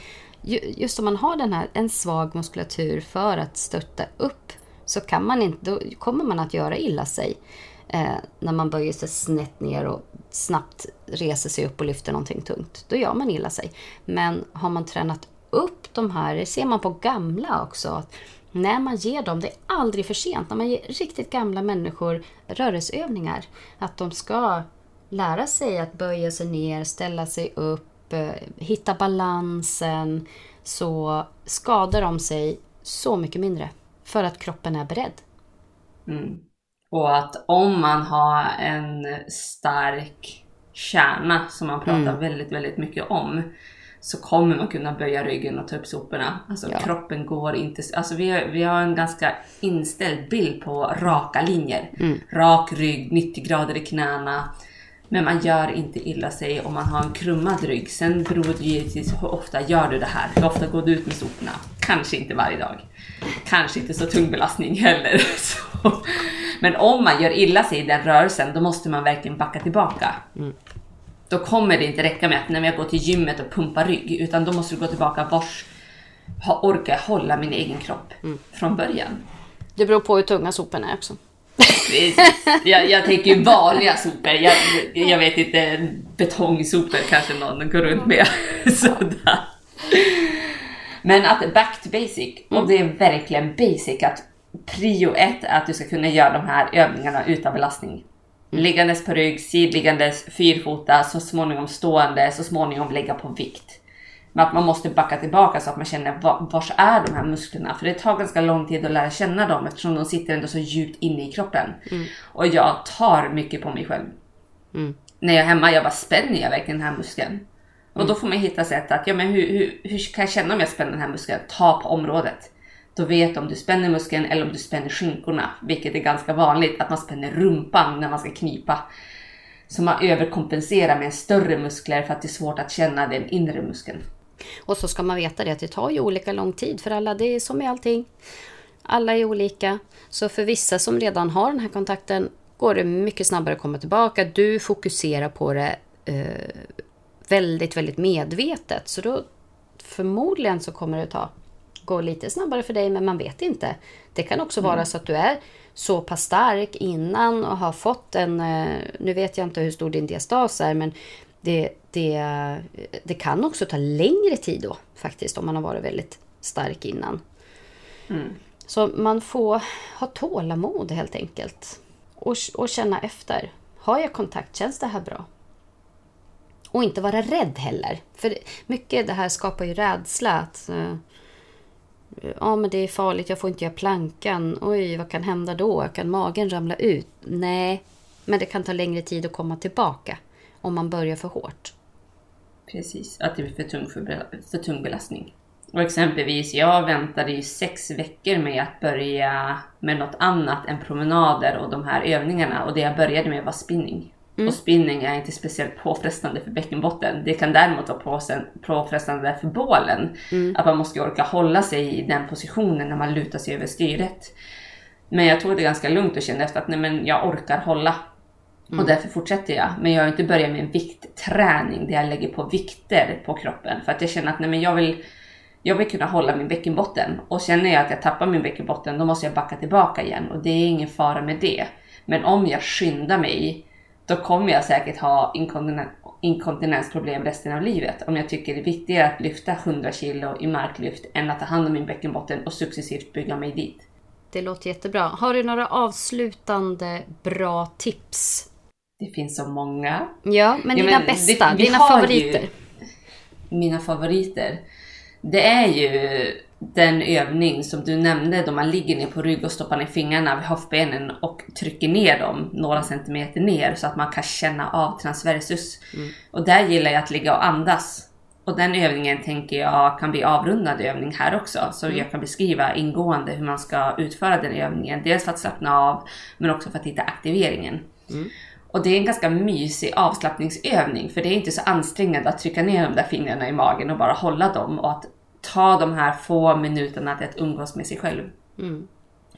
Just om man har den här, en svag muskulatur för att stötta upp så kan man inte, då kommer man att göra illa sig. Eh, när man böjer sig snett ner och snabbt reser sig upp och lyfter någonting tungt. Då gör man illa sig. Men har man tränat upp de här, det ser man på gamla också, att när man ger dem, det är aldrig för sent, när man ger riktigt gamla människor rörelseövningar, att de ska lära sig att böja sig ner, ställa sig upp, eh, hitta balansen, så skadar de sig så mycket mindre. För att kroppen är beredd. Mm. Och att om man har en stark kärna som man pratar Mm. väldigt, väldigt mycket om så kommer man kunna böja ryggen och ta upp soporna. Alltså Ja. kroppen går inte... Alltså vi vi har en ganska inställd bild på raka linjer. Mm. Rak rygg, 90 grader i knäna. Men man gör inte illa sig om man har en krummad rygg. Sen beror det givetvis hur ofta gör du det här? Hur ofta går du ut med soporna? Kanske inte varje dag. Kanske inte så tung belastning heller. Så. Men om man gör illa sig i den rörelsen, då måste man verkligen backa tillbaka. Då kommer det inte räcka med att när jag går till gymmet och pumpar rygg, utan då måste du gå tillbaka vars ha- orkar jag hålla min egen kropp från början. Det beror på hur tunga soporna är också. Jag, jag tänker ju vanliga sopor. Jag, jag vet inte, betongsopor kanske någon går runt med. Sådär. Men att back to basic, och det är verkligen basic att prio ett är att du ska kunna göra de här övningarna utan belastning. Liggandes på rygg, sidliggandes, fyrfota, så småningom stående, så småningom lägga på vikt. Men att man måste backa tillbaka så att man känner var, vars är de här musklerna? För det tar ganska lång tid att lära känna dem eftersom de sitter ändå så djupt inne i kroppen. Och jag tar mycket på mig själv. Mm. När jag är hemma, jag bara spänner jag verkligen den här muskeln? Och då får man hitta sätt att, ja men hur, hur, hur kan jag känna om jag spänner den här muskeln? Ta på området. Då vet du om du spänner muskeln eller om du spänner skinkorna, vilket är ganska vanligt att man spänner rumpan när man ska knipa. Så man överkompenserar med större muskler för att det är svårt att känna den inre muskeln. Och så ska man veta det att det tar ju olika lång tid för alla. Det är som med allting. Alla är olika. Så för vissa som redan har den här kontakten går det mycket snabbare att komma tillbaka. Du fokuserar på det eh, väldigt, väldigt medvetet. Så då förmodligen så kommer det ta gå lite snabbare för dig, men man vet inte. Det kan också vara så att du är så pass stark innan och har fått en... eh, Nu vet jag inte hur stor din diastas är, men det, det, det kan också ta längre tid då faktiskt om man har varit väldigt stark innan. Så man får ha tålamod helt enkelt. Och, och känna efter. Har jag kontakt? Känns det här bra? Och inte vara rädd heller. För mycket det här skapar ju rädsla. Att, eh, ja, men det är farligt, jag får inte göra plankan. Oj, vad kan hända då? Kan magen ramla ut? Nej, men det kan ta längre tid att komma tillbaka om man börjar för hårt. Precis, att det blir för tung, för, för tung belastning. Och exempelvis, jag väntade ju sex veckor med att börja med något annat än promenader och de här övningarna. Och det jag började med var spinning. Och spinning är inte speciellt påfrestande för bäckenbotten. Det kan däremot vara påfrestande för bålen. Att man måste orka hålla sig i den positionen när man lutar sig över styret. Men jag tog det ganska lugnt och kände efter att nej, men jag orkar hålla. Och därför fortsätter jag. Men jag har inte börjat med en viktträning där jag lägger på vikter på kroppen. För att jag känner att nej, men jag, vill, jag vill kunna hålla min bäckenbotten. Och känner jag att jag tappar min bäckenbotten då måste jag backa tillbaka igen. Och det är ingen fara med det. Men om jag skyndar mig då kommer jag säkert ha inkontinen- inkontinensproblem resten av livet. Om jag tycker det är viktigare att lyfta 100 kilo i marklyft än att ta hand om min bäckenbotten och successivt bygga mig dit. Det låter jättebra. Har du några avslutande bra tips? Det finns så många. Ja, men Ja, dina men bästa, det- dina favoriter. Ju mina favoriter. Det är ju den övning som du nämnde då man ligger ner på rygg och stoppar ner fingrarna vid höftbenen och trycker ner dem några centimeter ner så att man kan känna av transversus. Och där gillar jag att ligga och andas Och den övningen tänker jag kan bli avrundad övning här också. Så jag kan beskriva ingående hur man ska utföra den övningen. Dels för att slappna av men också för att hitta aktiveringen. Och det är en ganska mysig avslappningsövning för det är inte så ansträngande att trycka ner de där fingrarna i magen och bara hålla dem och att ta de här få minuterna till att umgås med sig själv. Mm.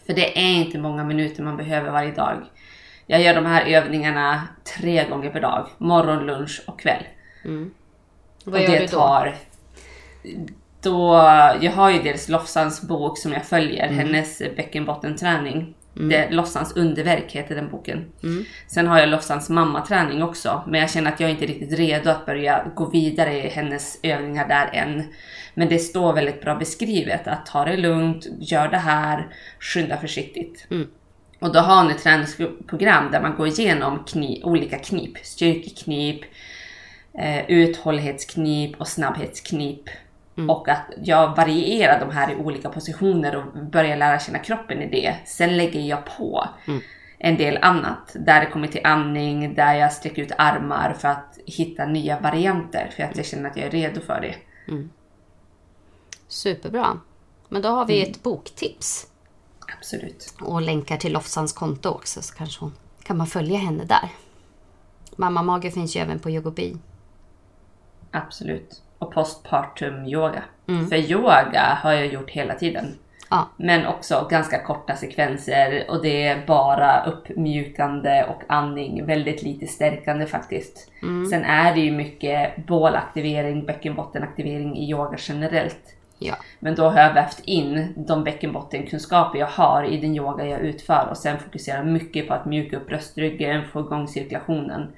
För det är inte många minuter man behöver varje dag. Jag gör de här övningarna tre gånger per dag. Morgon, lunch och kväll. Vad och gör det du då? tar... Då, jag har ju dels Lofsans bok som jag följer, Mm. hennes bäckenbottenträning. Det, Lofsans underverk heter den boken. Mm. Sen har jag Lofsans mammaträning också, men jag känner att jag inte är riktigt redo att börja gå vidare i hennes övningar där än. Men det står väldigt bra beskrivet att ta det lugnt, gör det här, skynda försiktigt. Mm. Och då har hon ett träningsprogram där man går igenom kni, olika knip, styrkeknip, eh, uthållighetsknip och snabbhetsknip. Och att jag varierar de här i olika positioner och börjar lära känna kroppen i det. Sen lägger jag på en del annat. Där det kommer till andning, där jag sträcker ut armar för att hitta nya varianter. För att jag känner att jag är redo för det. Superbra. Men då har vi ett boktips. Absolut. Och länkar till Lofsans konto också så kanske hon kan man följa henne där. Mamma Mage finns ju även på Yogobi. Absolut. Och postpartum yoga. För yoga har jag gjort hela tiden. Ja. Men också ganska korta sekvenser och det är bara uppmjukande och andning. Väldigt lite stärkande faktiskt. Sen är det ju mycket bålaktivering, bäckenbottenaktivering i yoga generellt. Ja. Men då har jag vävt in de bäckenbottenkunskaper jag har i den yoga jag utför och sen fokuserar mycket på att mjuka upp bröstryggen, få igång cirkulationen.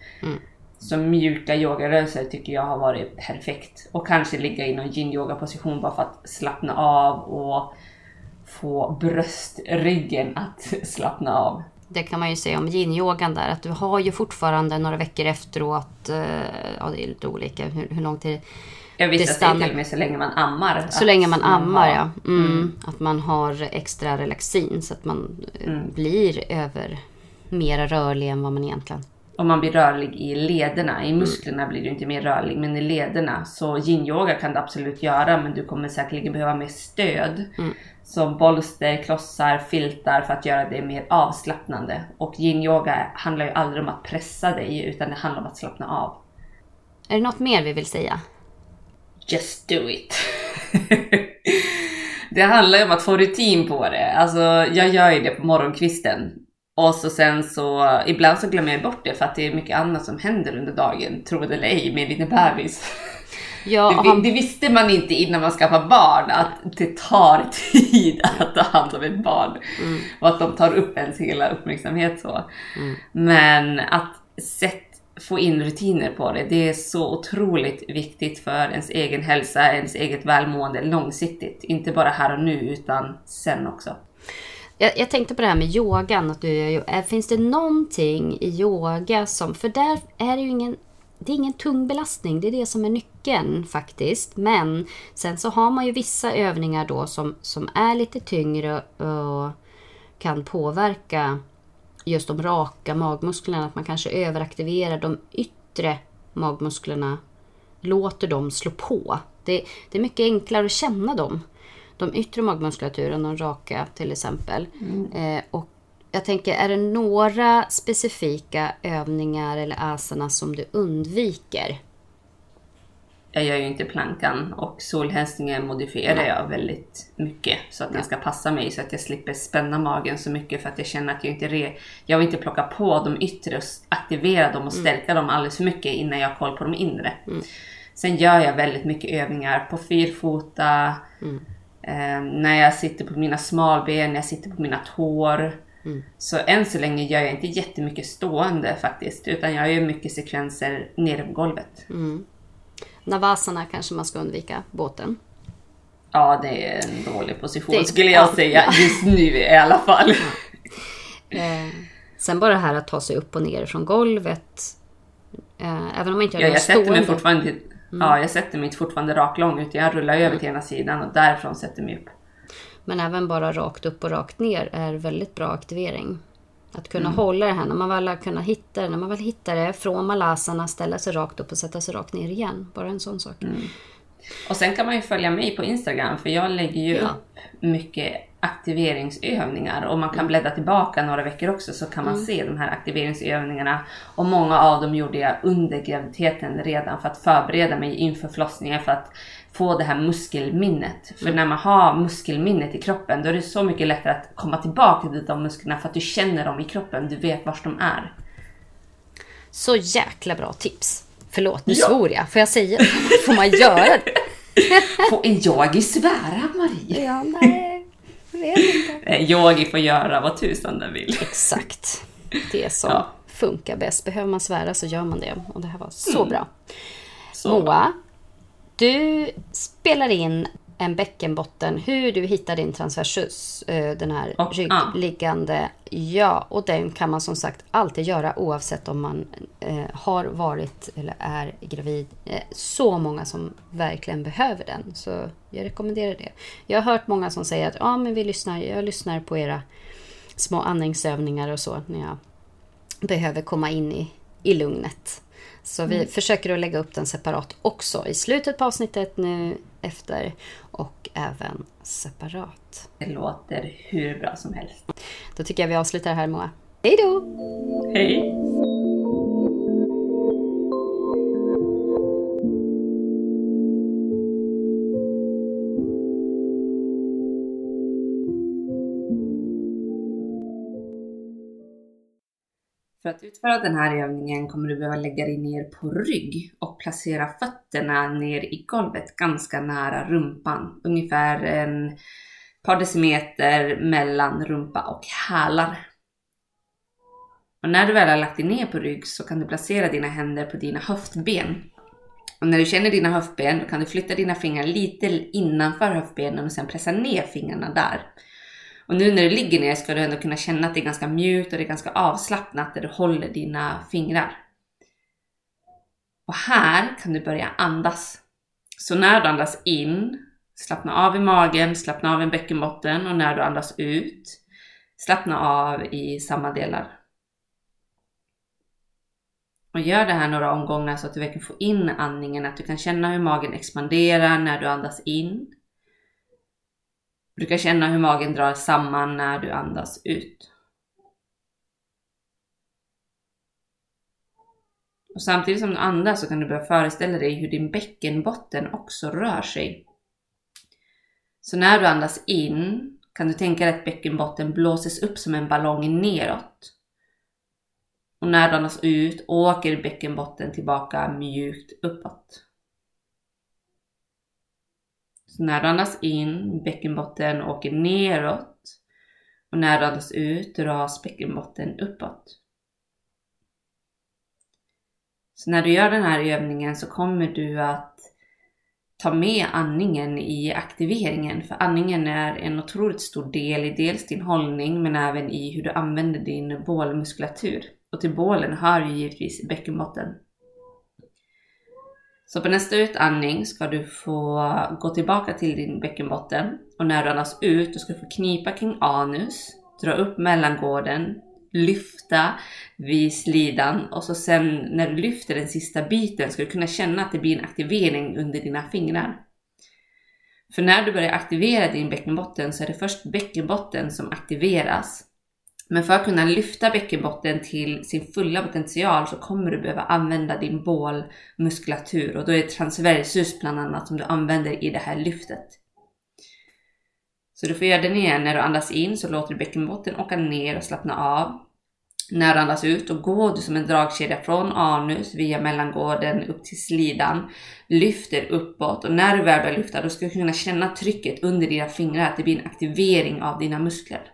Så mjuka yogarörelser tycker jag har varit perfekt. Och kanske ligga i någon yin-yoga position bara för att slappna av och få bröstryggen att slappna av. Det kan man ju säga om yin-yogan där, att du har ju fortfarande några veckor efteråt, eh, ja det är lite olika hur, hur lång tid, Jag visste Det att det är stannar- till och med så länge man ammar. så länge man ammar har- ja. Mm, Att man har extra relaxin så att man eh, blir över mera rörlig än vad man egentligen... Om man blir rörlig i lederna. I musklerna blir du inte mer rörlig, men i lederna. Så yin-yoga kan du absolut göra, men du kommer säkerligen behöva mer stöd. Som bolster, klossar, filtar för att göra det mer avslappnande. Och yin-yoga handlar ju aldrig om att pressa dig, utan det handlar om att slappna av. Är det något mer vi vill säga? Just do it! det handlar ju om att få rutin på det. Alltså, jag gör ju det på morgonkvisten. Och så sen så, ibland så glömmer jag bort det för att det är mycket annat som händer under dagen, tro det eller ej, med en liten bebis. Ja, Det, det visste man inte innan man skaffade barn, att det tar tid att ta hand om ett barn. Och att de tar upp ens hela uppmärksamhet så. Men att sätt, få in rutiner på det, det är så otroligt viktigt för ens egen hälsa, ens eget välmående långsiktigt. Inte bara här och nu, utan sen också. jag, jag tänkte på det här med yogan. Att du, eh, finns det någonting i yoga som... För där är det ju ingen... Det är ingen tung belastning, det är det som är nyckeln faktiskt. Men sen så har man ju vissa övningar då som, som är lite tyngre och kan påverka just de raka magmusklerna. Att man kanske överaktiverar de yttre magmusklerna. Låter dem slå på. Det, det är mycket enklare att känna dem. De yttre magmuskulaturen, de raka till exempel. Eh, och jag tänker, är det några specifika övningar eller asana som du undviker? Jag gör ju inte plankan och solhälsningen modifierar jag väldigt mycket så att den ska passa mig så att jag slipper spänna magen så mycket för att jag känner att jag inte re... Jag vill inte plocka på de yttre och aktivera dem och stärka dem alldeles för mycket innan jag har koll på de inre. Sen gör jag väldigt mycket övningar på fyrfota, eh, när jag sitter på mina smalben, när jag sitter på mina tår. Så än så länge gör jag inte jättemycket stående faktiskt, utan jag gör mycket sekvenser nere på golvet. Navasana kanske man ska undvika, båten. Ja, det är en dålig position Det- skulle jag ja. säga just nu i alla fall. Eh, sen bara det här att ta sig upp och ner från golvet. Eh, även om man inte gör Ja, jag sätter mig fortfarande, ja, jag sätter mig fortfarande raklång utan jag rullar över till ena sidan och därifrån sätter mig upp. Men även bara rakt upp och rakt ner är väldigt bra aktivering. Att kunna Mm. hålla det här, när man väl har kunnat hitta det, när man väl hittar det från malasarna, ställa sig rakt upp och sätta sig rakt ner igen. Bara en sån sak. Mm. Och sen kan man ju följa mig på Instagram för jag lägger ju Ja. upp mycket aktiveringsövningar och man kan bläddra tillbaka några veckor också så kan man se de här aktiveringsövningarna. Och många av dem gjorde jag under graviditeten redan för att förbereda mig inför förlossningen för att få det här muskelminnet. För när man har muskelminnet i kroppen då är det så mycket lättare att komma tillbaka till de musklerna för att du känner dem i kroppen, du vet var de är. Så jäkla bra tips. Förlåt, nu Ja. svor jag. Får jag säga Får man göra det? Får en yogi svära Marie? Ja, nej. Jag vet inte. Yogi får göra vad tusan den vill. Exakt. Det som Ja. funkar bäst. Behöver man svära så gör man det. Och det här var så bra. Så. Moa, du spelar in en bäckenbotten, hur du hittar din transversus, eh, den här Och, ryggliggande. Ja, och den kan man som sagt alltid göra oavsett om man eh, har varit eller är gravid. Eh, så många som verkligen behöver den, så jag rekommenderar det. Jag har hört många som säger att ja, men vi lyssnar, jag lyssnar på era små andningsövningar och så när jag behöver komma in i, i lugnet. Så vi försöker att lägga upp den separat också i slutet på avsnittet nu efter och även separat. Det låter hur bra som helst. Då tycker jag vi avslutar här Moa. Hej då! Hej! För att utföra den här övningen kommer du behöva lägga dig ner på rygg och placera fötterna ner i golvet ganska nära rumpan. Ungefär en par decimeter mellan rumpa och hälar. Och när du väl har lagt dig ner på rygg så kan du placera dina händer på dina höftben. Och när du känner dina höftben då kan du flytta dina fingrar lite innanför höftbenen och sen pressa ner fingrarna där. Och nu när du ligger ner ska du ändå kunna känna att det är ganska mjukt och det är ganska avslappnat där du håller dina fingrar. Och här kan du börja andas. Så när du andas in, slappna av i magen, slappna av i bäckenbotten och när du andas ut, slappna av i samma delar. Och gör det här några omgångar så att du verkligen får in andningen, att du kan känna hur magen expanderar när du andas in. Du kan känna hur magen drar samman när du andas ut. Och samtidigt som du andas så kan du börja föreställa dig hur din bäckenbotten också rör sig. Så när du andas in kan du tänka dig att bäckenbotten blåses upp som en ballong neråt. Och när du andas ut åker bäckenbotten tillbaka mjukt uppåt. Så när du andas in, bäckenbotten åker neråt. Och när du andas ut dras bäckenbotten uppåt. Så när du gör den här övningen så kommer du att ta med andningen i aktiveringen. För andningen är en otroligt stor del i dels din hållning men även i hur du använder din bålmuskulatur. Och till bålen hör ju givetvis bäckenbotten. Så på nästa utandning ska du få gå tillbaka till din bäckenbotten och när du andas ut då ska du få knipa kring anus, dra upp mellangården, lyfta vid slidan och så sen när du lyfter den sista biten ska du kunna känna att det blir en aktivering under dina fingrar. För när du börjar aktivera din bäckenbotten så är det först bäckenbotten som aktiveras. Men för att kunna lyfta bäckenbotten till sin fulla potential så kommer du behöva använda din bålmuskulatur och då är det transversus bland annat som du använder i det här lyftet. Så du får göra den igen. När du andas in så låter du bäckenbotten åka ner och slappna av. När du andas ut då går du som en dragkedja från anus via mellangården upp till slidan. Lyfter uppåt och när du väl börjar lyfta då ska du kunna känna trycket under dina fingrar, att det blir en aktivering av dina muskler.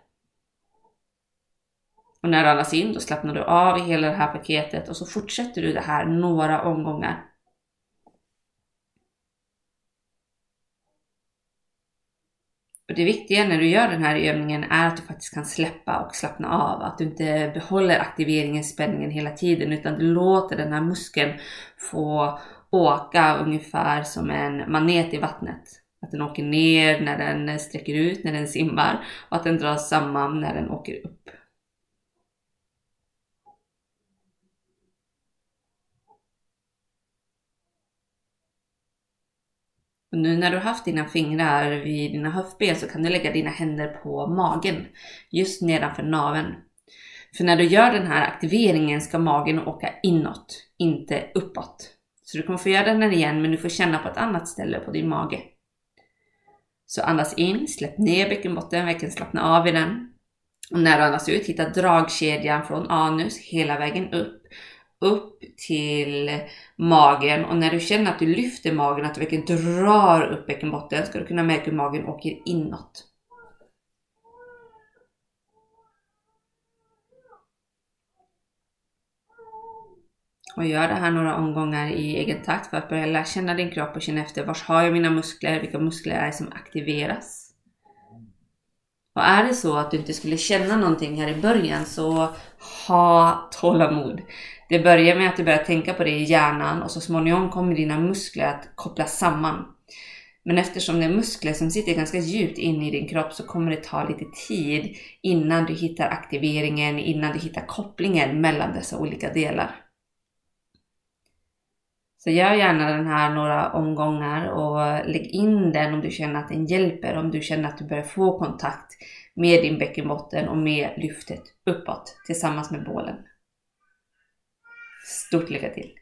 Och när du andas in då slappnar du av i hela det här paketet och så fortsätter du det här några omgångar. Och det viktiga när du gör den här övningen är att du faktiskt kan släppa och slappna av. Att du inte behåller aktiveringen, spänningen hela tiden utan du låter den här muskeln få åka ungefär som en manet i vattnet. Att den åker ner när den sträcker ut, när den simmar och att den dras samman när den åker upp. Och nu när du har haft dina fingrar vid dina höftben så kan du lägga dina händer på magen, just nedanför naveln. För när du gör den här aktiveringen ska magen åka inåt, inte uppåt. Så du kommer få göra den igen men du får känna på ett annat ställe på din mage. Så andas in, släpp ner bäckenbotten, verkligen slappna av i den. Och när du andas ut, hitta dragkedjan från anus hela vägen upp. Upp till magen och när du känner att du lyfter magen, att du verkligen drar upp bäckenbotten, ska du kunna märka hur magen åker inåt. Och gör det här några omgångar i egen takt för att börja lära känna din kropp och känna efter var har jag mina muskler, vilka muskler är det som aktiveras. Och är det så att du inte skulle känna någonting här i början så ha tålamod. Det börjar med att du börjar tänka på det i hjärnan och så småningom kommer dina muskler att kopplas samman. Men eftersom det är muskler som sitter ganska djupt in i din kropp så kommer det ta lite tid innan du hittar aktiveringen, innan du hittar kopplingen mellan dessa olika delar. Så gör gärna den här några omgångar och lägg in den om du känner att den hjälper, om du känner att du börjar få kontakt med din bäckenbotten och med lyftet uppåt tillsammans med bålen. Stort lycka till!